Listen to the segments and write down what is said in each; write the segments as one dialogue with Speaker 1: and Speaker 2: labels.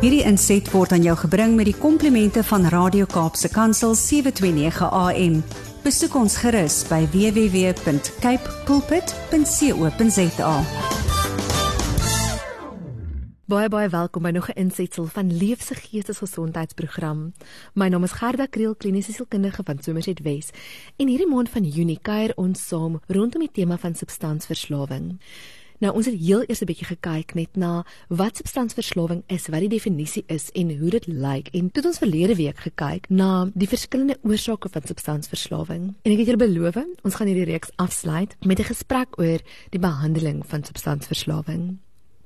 Speaker 1: Hierdie inset word aan jou gebring met die komplimente van Radio Kaapse Kansel 729 AM. Besoek ons gerus by www.cape pulpit.co.za.
Speaker 2: Baie baie welkom by nog 'n insetsel van Leefse Geestesgesondheidsprogram. My naam is Gerda Kriel, kliniese sielkundige van Somerset Wes. En hierdie maand van Junie kuier ons saam rondom die tema van substansverslawing. Nou ons het heel eers 'n bietjie gekyk net na wat substansverslawing is, wat die definisie is en hoe dit lyk. En toe het ons verlede week gekyk na die verskillende oorsake van substansverslawing. En ek het julle beloof, ons gaan hierdie reeks afsluit met 'n gesprek oor die behandeling van substansverslawing.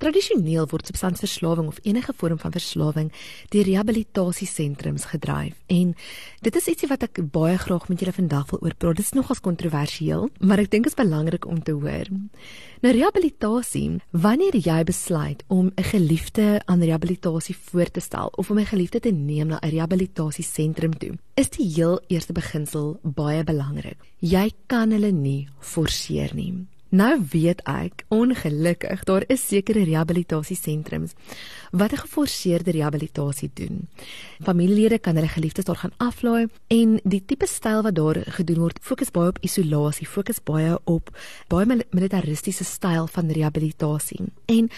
Speaker 2: Tradisioneel word substansverslawing of enige vorm van verslawing deur rehabilitasiesentrums gedryf en dit is ietsie wat ek baie graag met julle vandag wil oor praat. Dit is nogals kontroversieel, maar ek dink dit is belangrik om te hoor. Nou rehabilitasie, wanneer jy besluit om 'n geliefde aan rehabilitasie voor te stel of om 'n geliefde te neem na 'n rehabilitasiesentrum toe, is die heel eerste beginsel baie belangrik. Jy kan hulle nie forceer nie. Nou weet ek ongelukkig daar is sekere rehabilitasiesentrums wat 'n geforseerde rehabilitasie doen. Familielede kan hulle geliefdes daar gaan aflaai en die tipe styl wat daar gedoen word, fokus baie op isolasie, fokus baie op baie militaristiese styl van rehabilitasie. En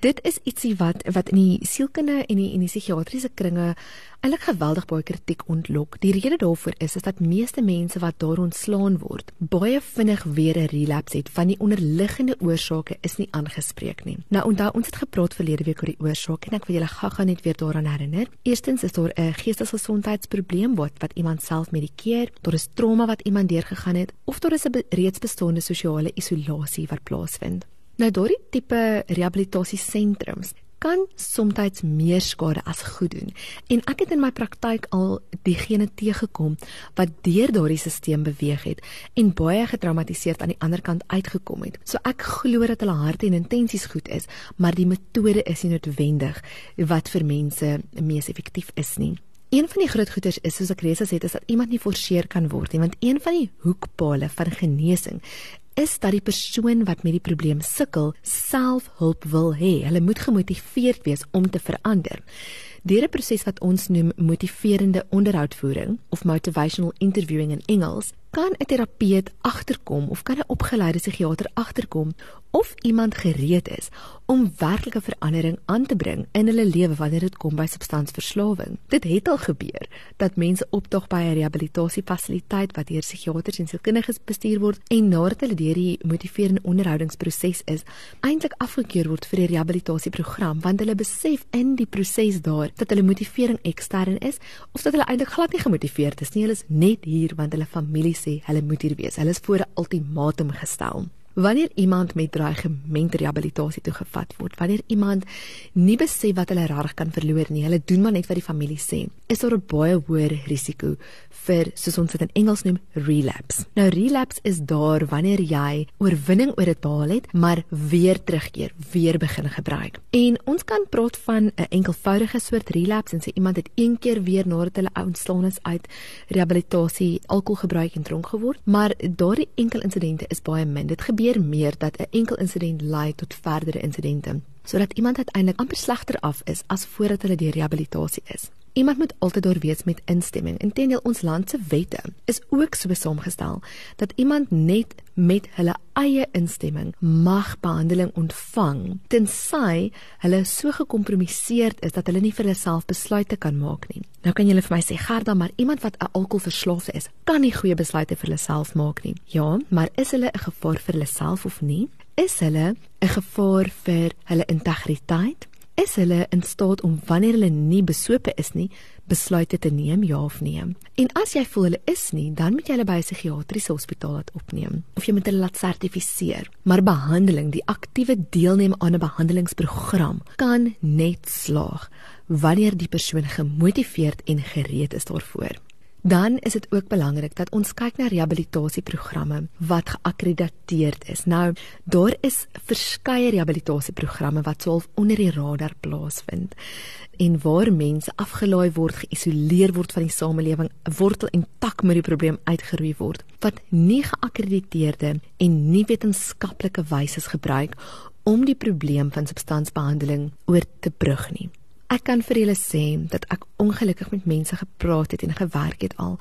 Speaker 2: dit is ietsie wat wat in die sielkunde en die en die psigiatriese kringe eintlik geweldig baie kritiek ontlok. Die rede daarvoor is is dat meeste mense wat daar ontslaan word, baie vinnig weer 'n relapse het van die onderliggende oorsake is nie aangespreek nie. Nou onthou ons het gepraat verlede week oor die oorsake en ek wil julle gou-gou net weer daaraan herinner. Eerstens is daar 'n geestesgesondheidsprobleem wat wat iemand self medikeer, daar is trauma wat iemand deurgegaan het of daar is 'n reeds bestaande sosiale isolasie wat plaasvind. Nou daardie tipe rehabilitasiesentrums kan soms meer skade as goed doen. En ek het in my praktyk al diegene teëgekom wat deur daardie stelsel beweeg het en baie getraumatiseerd aan die ander kant uitgekom het. So ek glo dat hulle harte en intensies goed is, maar die metode is nie noodwendig wat vir mense mees effektief is nie. Een van die groot goeters is soos ek reeds gesê het is dat iemand nie forceer kan word nie want een van die hoekpale van genesing is dat die persoon wat met die probleem sukkel self hulp wil hê. Hulle moet gemotiveerd wees om te verander. Deur 'n proses wat ons noem motiverende onderhoudvoering of motivational interviewing in Engels, kan 'n terapeut agterkom of kan 'n opgeleide psigiater agterkom of iemand gereed is om werklike verandering aan te bring in hulle lewe wanneer dit kom by substansverslawing. Dit het al gebeur dat mense optog by 'n rehabilitasiefasiliteit wat deur psigiaters en sielkundiges bestuur word en nadat hulle deur die motiverende onderhoudingsproses is, eintlik afgekeur word vir die rehabilitasieprogram want hulle besef in die proses daar dat hulle motivering ekstern is of dat hulle eintlik glad nie gemotiveerd is nie. Hulle is net hier want hulle familie sê hulle moet hier wees. Hulle is voor 'n ultimatum gestel. Wanneer iemand met dreigement rehabilitasie toegevat word, wanneer iemand nie besef wat hulle reg kan verloor nie, hulle doen maar net wat die familie sê, is daar 'n baie hoër risiko vir soos ons dit in Engels noem relapse. Nou relapse is daar wanneer jy oorwinning oor dit behaal het, maar weer terugkeer, weer begin gebruik. En ons kan praat van 'n enkelvoudige soort relapse en sê iemand het een keer weer nadat hulle ontslaan is uit rehabilitasie alkohol gebruik en dronk geword, maar daardie enkel insidente is baie min. Dit gebeur meer dat 'n enkel insident lei tot verdere insidente, sodat iemand uiteindelik amper slegter af is as voordat hulle deur rehabilitasie is. Iemand moet altyd daar wees met instemming. Inteendeel ons land se wette is ook so saamgestel dat iemand net met hulle eie instemming mag behandeling ontvang tensy hulle so gekompromiseerd is dat hulle nie vir hulle self besluite kan maak nie. Nou kan julle vir my sê Gerda, maar iemand wat 'n alkoholverslaafde is, kan nie goeie besluite vir hulle self maak nie. Ja, maar is hulle 'n gevaar vir hulle self of nie? Is hulle 'n gevaar vir hulle integriteit? Is hulle in staat om wanneer hulle nie besope is nie, besluite te neem ja of nee. En as jy voel hulle is nie, dan moet jy hulle by 'n psigiatriese hospitaal laat opneem of jy moet hulle laat sertifiseer. Maar behandeling, die aktiewe deelneem aan 'n behandelingsprogram kan net slaag wanneer die persoon gemotiveerd en gereed is daarvoor. Dan is dit ook belangrik dat ons kyk na rehabilitasieprogramme wat geakkrediteerd is. Nou, daar is verskeie rehabilitasieprogramme wat sou onder die radar plaasvind en waar mense afgelaai word, geïsoleer word van die samelewing, wortel en tak met die probleem uitgeroei word wat nie geakkrediteerde en nie wetenskaplike wyse gebruik om die probleem van substansbehandeling oor te brug nie. Ek kan vir julle sê dat ek ongelukkig met mense gepraat het en gewerk het al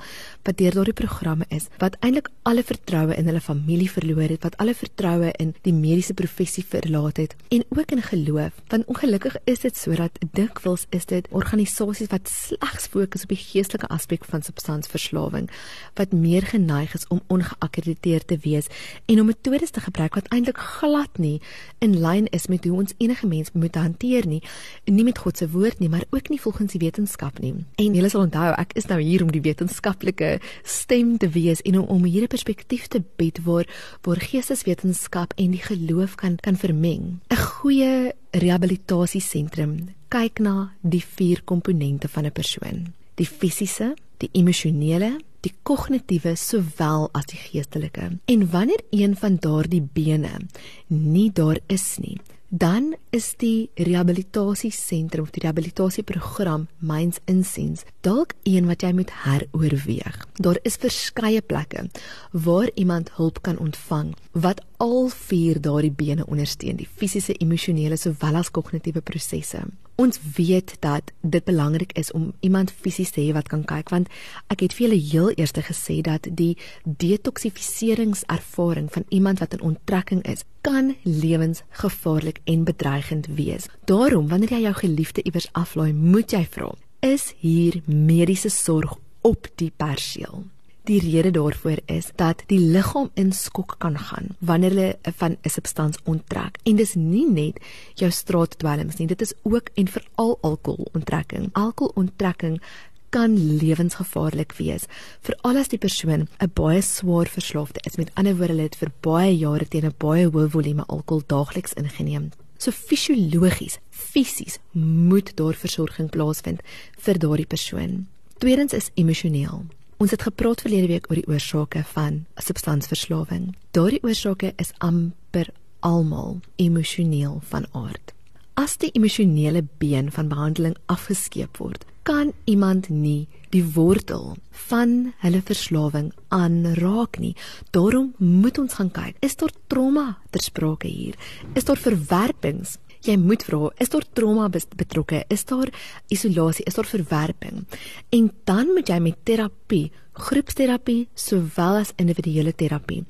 Speaker 2: wat deur daardie programme is wat eintlik alle vertroue in hulle familie verloor het, wat alle vertroue in die mediese professie verlaat het en ook in geloof. Want ongelukkig is dit sodat dikwels is dit organisasies wat slegs fokus op die geestelike aspek van substansverslawing wat meer geneig is om ongeakkrediteerd te wees en om metodes te gebruik wat eintlik glad nie in lyn is met hoe ons enige mens moet hanteer nie, nie met God se woord nie, maar ook nie volgens die wetenskap nie. En jy sal onthou, ek is nou hier om die wetenskaplike stem te wees en om, om hier 'n perspektief te bied waar waar geesteswetenskap en die geloof kan kan vermeng. 'n Goeie rehabilitasiesentrum kyk na die vier komponente van 'n persoon: die fisiese, die emosionele, die kognitiewe sowel as die geestelike. En wanneer een van daardie bene nie daar is nie, dan is die rehabilitasiesentrum of die rehabilitasieprogram myns insiens dalk een wat jy moet heroorweeg. Daar is verskeie plekke waar iemand hulp kan ontvang wat al vier daardie bene ondersteun, die fisiese, emosionele sowel as kognitiewe prosesse. Ons weet dat dit belangrik is om iemand fisies te hê wat kan kyk want ek het vir julle heel eers gesê dat die detoksifieringservaring van iemand wat in onttrekking is kan lewensgevaarlik en bedreigend wees. Daarom wanneer jy jou geliefde iewers aflaai, moet jy vra: Is hier mediese sorg op die perseel? Die rede daarvoor is dat die liggaam in skok kan gaan wanneer hulle van 'n substans onttrek. En dis nie net jou straatdwelms nie, dit is ook en veral alkoholonttrekking. Alkoholonttrekking kan lewensgevaarlik wees veral as die persoon 'n baie swaar verslaafde is. Met ander woorde, hulle het vir baie jare teen 'n baie hoë volume alkohol daagliks ingeneem. So fisiologies, fisies moet daar versorging plaasvind vir daardie persoon. Tweedens is emosioneel. Ons het gepraat verlede week oor die oorsake van substansverslawing. Daardie oorsake is amper almal emosioneel van aard. As die emosionele been van behandeling afgeskeep word, kan iemand nie die wortel van hulle verslawing aanraak nie. Daarom moet ons gaan kyk, is daar trauma ter sprake hier? Is daar verwerpings jy moet vra, is daar trauma betrokke? Is daar isolasie? Is daar verwerping? En dan moet jy met terapie, groepsterapie sowel as individuele terapie,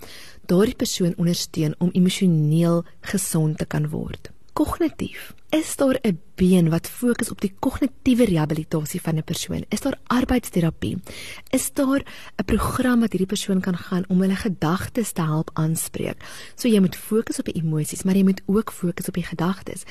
Speaker 2: daardie persoon ondersteun om emosioneel gesond te kan word. Kognitief Is daar 'n been wat fokus op die kognitiewe rehabilitasie van 'n persoon? Is daar arbeidsterapie? Is daar 'n program wat hierdie persoon kan gaan om hulle gedagtes te help aanspreek? So jy moet fokus op die emosies, maar jy moet ook fokus op die gedagtes.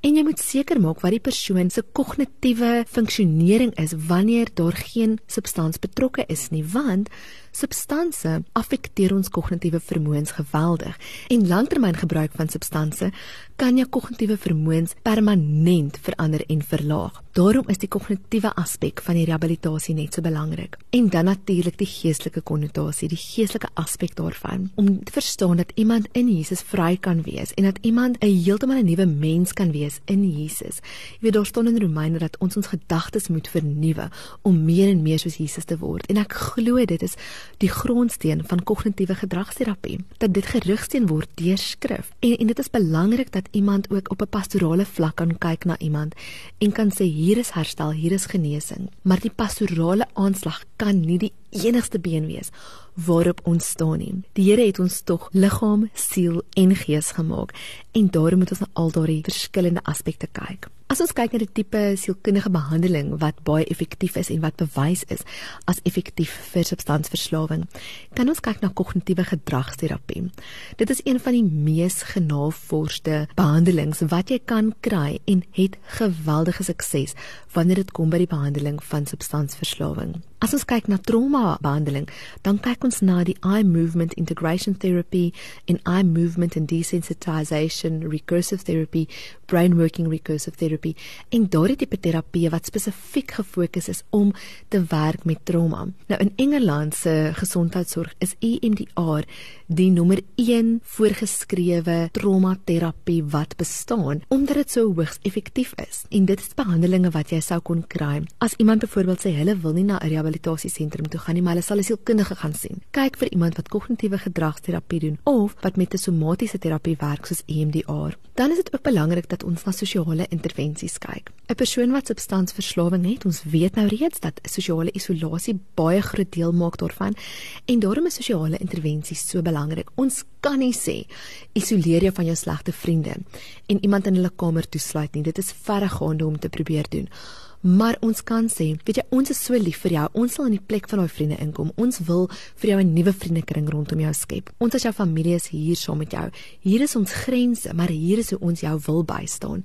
Speaker 2: En jy moet seker maak wat die persoon se kognitiewe funksionering is wanneer daar geen substans betrokke is nie, want substansie affekteer ons kognitiewe vermoëns geweldig. En langtermyngebruik van substansie kan jou kognitiewe vermoëns permanent verander en verlaag. Daarom is die kognitiewe aspek van die rehabilitasie net so belangrik. En dan natuurlik die geestelike konnotasie, die geestelike aspek daarvan om te verstaan dat iemand in Jesus vry kan wees en dat iemand 'n heeltemal 'n nuwe mens kan wees in Jesus. Jy weet daar staan in Romeine dat ons ons gedagtes moet vernuwe om meer en meer soos Jesus te word. En ek glo dit is die grondsteen van kognitiewe gedragsterapie dat dit gerigsteen word deur skrif. En en dit is belangrik dat iemand ook op 'n pastorale vlak kan kyk na iemand en kan sê hier is herstel, hier is genesing. Maar die pastorale aanslag kan nie die enigste been wees waarop ons staan nie. Die Here het ons tog liggaam, siel en gees gemaak en daarom moet ons na al daardie verskillende aspekte kyk. As ons kyk na die tipe sielkundige behandeling wat baie effektief is en wat bewys is as effektief vir substansverslawing, kan ons kyk na kognitiewe gedragsterapie. Dit is een van die mees genavorsde behandelings wat jy kan kry en het geweldige sukses wanneer dit kom by die behandeling van substansverslawing. As ons kyk na trauma behandeling, dan kyk ons na die eye movement integration therapy en eye movement and desensitization recursive therapy, brain working recursive therapy en daardie tipe terapie wat spesifiek gefokus is om te werk met trauma. Nou in Engeland se gesondheidsorg is EMDR die nommer 1 voorgeskrewe traumaterapie wat bestaan omdat dit so hoogs effektief is. En dit is behandelinge wat jy sou kon kry as iemand byvoorbeeld sê hulle wil nie na 'n rehabilitasiesentrum toe gaan nie, maar hulle sal 'n sielkundige gaan sien. Kyk vir iemand wat kognitiewe gedragsterapie doen of wat met 'n somatiese terapie werk soos EMDR. Dan is dit ook belangrik dat ons na sosiale intervensies kyk. 'n Persoon wat substansverslawing het, ons weet nou reeds dat sosiale isolasie baie groot deel maak daarvan en daarom is sosiale intervensies so belangrik. Ons kan nie sê isoleer jou van jou slegte vriende en iemand in hulle kamer toesluit nie. Dit is verregaande om te probeer doen. Maar ons kan sê, weet jy, ons is so lief vir jou. Ons sal in die plek van daai vriende inkom. Ons wil vir jou 'n nuwe vriendekring rondom jou skep. Ons as jou familie is hier saam met jou. Hier is ons grense, maar hier is hoe ons jou wil bystaan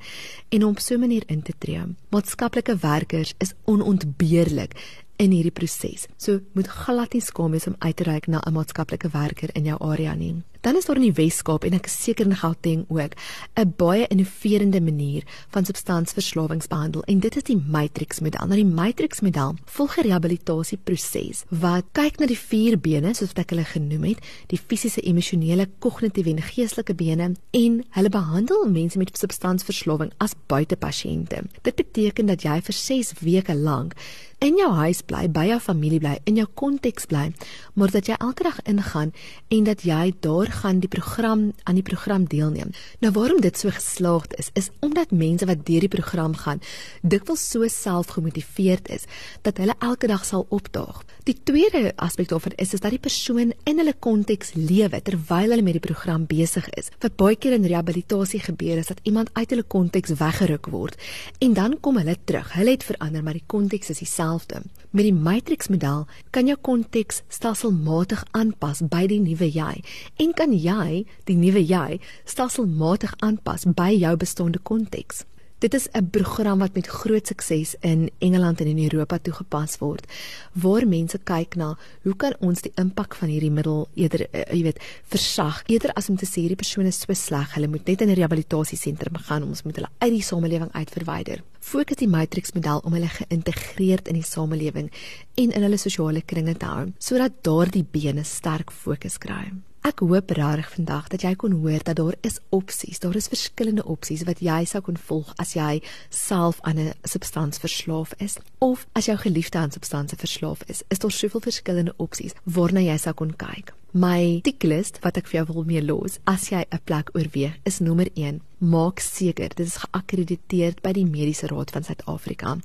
Speaker 2: en om so 'n manier in te tree. Maatskaplike werkers is onontbeerlik in hierdie proses. So moet glad nie skaam wees om uit te reik na 'n maatskaplike werker in jou area nie. Dan is daar in die Wes-Kaap en ek is seker in Gauteng ook 'n baie innoverende manier van substansverslawingsbehandel en dit is die matrix model. Nou die matrix model volg 'n rehabilitasieproses wat kyk na die vier bene soos wat ek hulle genoem het, die fisiese, emosionele, kognitiewe en geestelike bene en hulle behandel mense met substansverslawing as buitepasiënte. Dit beteken dat jy vir 6 weke lank in jou huis bly, by jou familie bly, in jou konteks bly, maar dat jy elke dag ingaan en dat jy daar gaan die program aan die program deelneem. Nou waarom dit so geslaagd is, is omdat mense wat deur die program gaan, dikwels so selfgemotiveerd is dat hulle elke dag sal opdaag. Die tweede aspek daarvan is is dat die persoon in hulle konteks lewe terwyl hulle met die program besig is. Wat baie keer in rehabilitasie gebeur is dat iemand uit hulle konteks weggeruk word en dan kom hulle terug. Hulle het verander, maar die konteks is dieselfde dieselfde. Met die matrix model kan jou konteks stelselmatig aanpas by die nuwe jy en kan jy die nuwe jy stelselmatig aanpas by jou bestaande konteks. Dit is 'n program wat met groot sukses in Engeland en in Europa toegepas word waar mense kyk na hoe kan ons die impak van hierdie middel eerder uh, jy weet versag eerder as om te sê hierdie persoon is so sleg hulle moet net in 'n rehabilitasiesentrum gaan ons moet hulle uit die samelewing uitverwyder. Fokus die matrix model om hulle geïntegreerd in die samelewing en in hulle sosiale kringe te hou sodat daardie bene sterk fokus kry. Ek hoop regtig vandag dat jy kon hoor dat daar is opsies, daar is verskillende opsies wat jy sou kon volg as jy self aan 'n substans verslaaf is of as jou geliefde aan substansie verslaaf is. Is daar soveel verskillende opsies waarna jy sou kon kyk. My tiklist wat ek vir jou wil mee los as jy 'n plek oorweeg is nommer 1 maak seker dit is geakkrediteer by die Mediese Raad van Suid-Afrika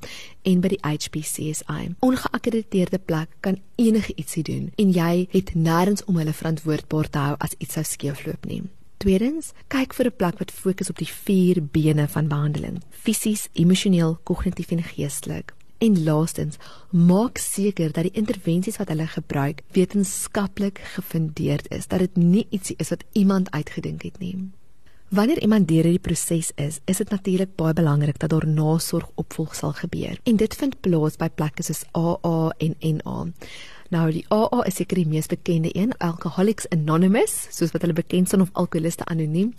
Speaker 2: en by die HPCSI. Ongeakkrediteerde plek kan enige ietsie doen en jy het nêrens om hulle verantwoordbaar te hou as iets sou skeefloop nie. Tweedens, kyk vir 'n plek wat fokus op die vier bene van behandeling: fisies, emosioneel, kognitief en geestelik. En laastens, maak seker dat die intervensies wat hulle gebruik wetenskaplik gefundeerd is, dat dit nie ietsie is wat iemand uitgedink het nie. Wanneer iemand deur hierdie proses is, is dit natuurlik baie belangrik dat daar nasorg opvolg sal gebeur. En dit vind plaas by plekke soos AA en NA. Nou die AA is seker die mees bekende een, Alcoholics Anonymous, soos wat hulle bekend staan of alkoholiste anoniem.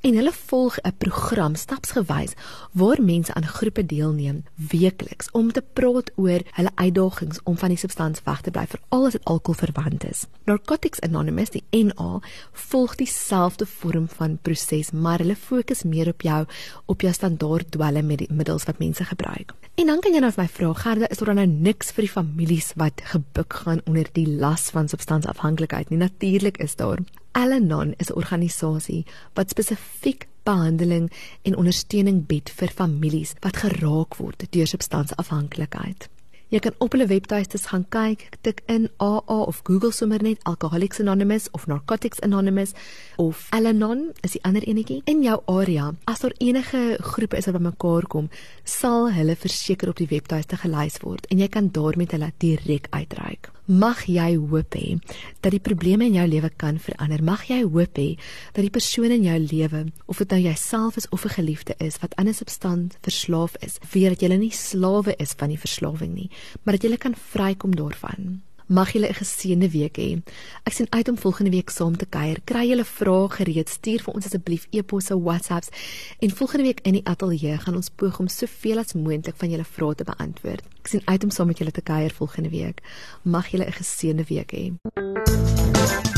Speaker 2: En hulle volg 'n program stapsgewys waar mense aan groepe deelneem weekliks om te praat oor hulle uitdagings om van die substans weg te bly, veral as dit alkohol verwant is. Narcotics Anonymous, die NA, volg dieselfde vorm van proses, maar hulle fokus meer op jou op jou standaard dwelmmiddels wat mense gebruik. En dan kan jy nou vir my vra, Gerda, is daar nou niks vir die families wat gebuk gaan onder die las van substansafhanklikheid nie? Natuurlik is daar. Al-Anon is 'n organisasie wat spesifiek behandeling en ondersteuning bied vir families wat geraak word deur substansafhanklikheid. Jy kan op hulle webtuistes gaan kyk, tik in AA of Google sommer net Alcoholics Anonymous of Narcotics Anonymous of Al-Anon is die ander enetjie in jou area. As daar enige groepe is wat bymekaar kom, sal hulle verseker op die webtuiste gelys word en jy kan daar met hulle direk uitreik. Mag jy hoop hê dat die probleme in jou lewe kan verander. Mag jy hoop hê dat die persoon in jou lewe, of dit nou jouself is of 'n geliefde is wat aan 'n substans verslaaf is, weet dat jy nie slawe is van die verslawing nie, maar dat jy kan vrykom daarvan. Mag julle 'n geseënde week hê. Ek sien uit om volgende week saam te kuier. Kry julle vrae gereed, stuur vir ons asseblief e-posse, WhatsApps en volgende week in die ateljee gaan ons poog om soveel as moontlik van julle vrae te beantwoord. Ek sien uit om saam met julle te kuier volgende week. Mag julle 'n geseënde week hê.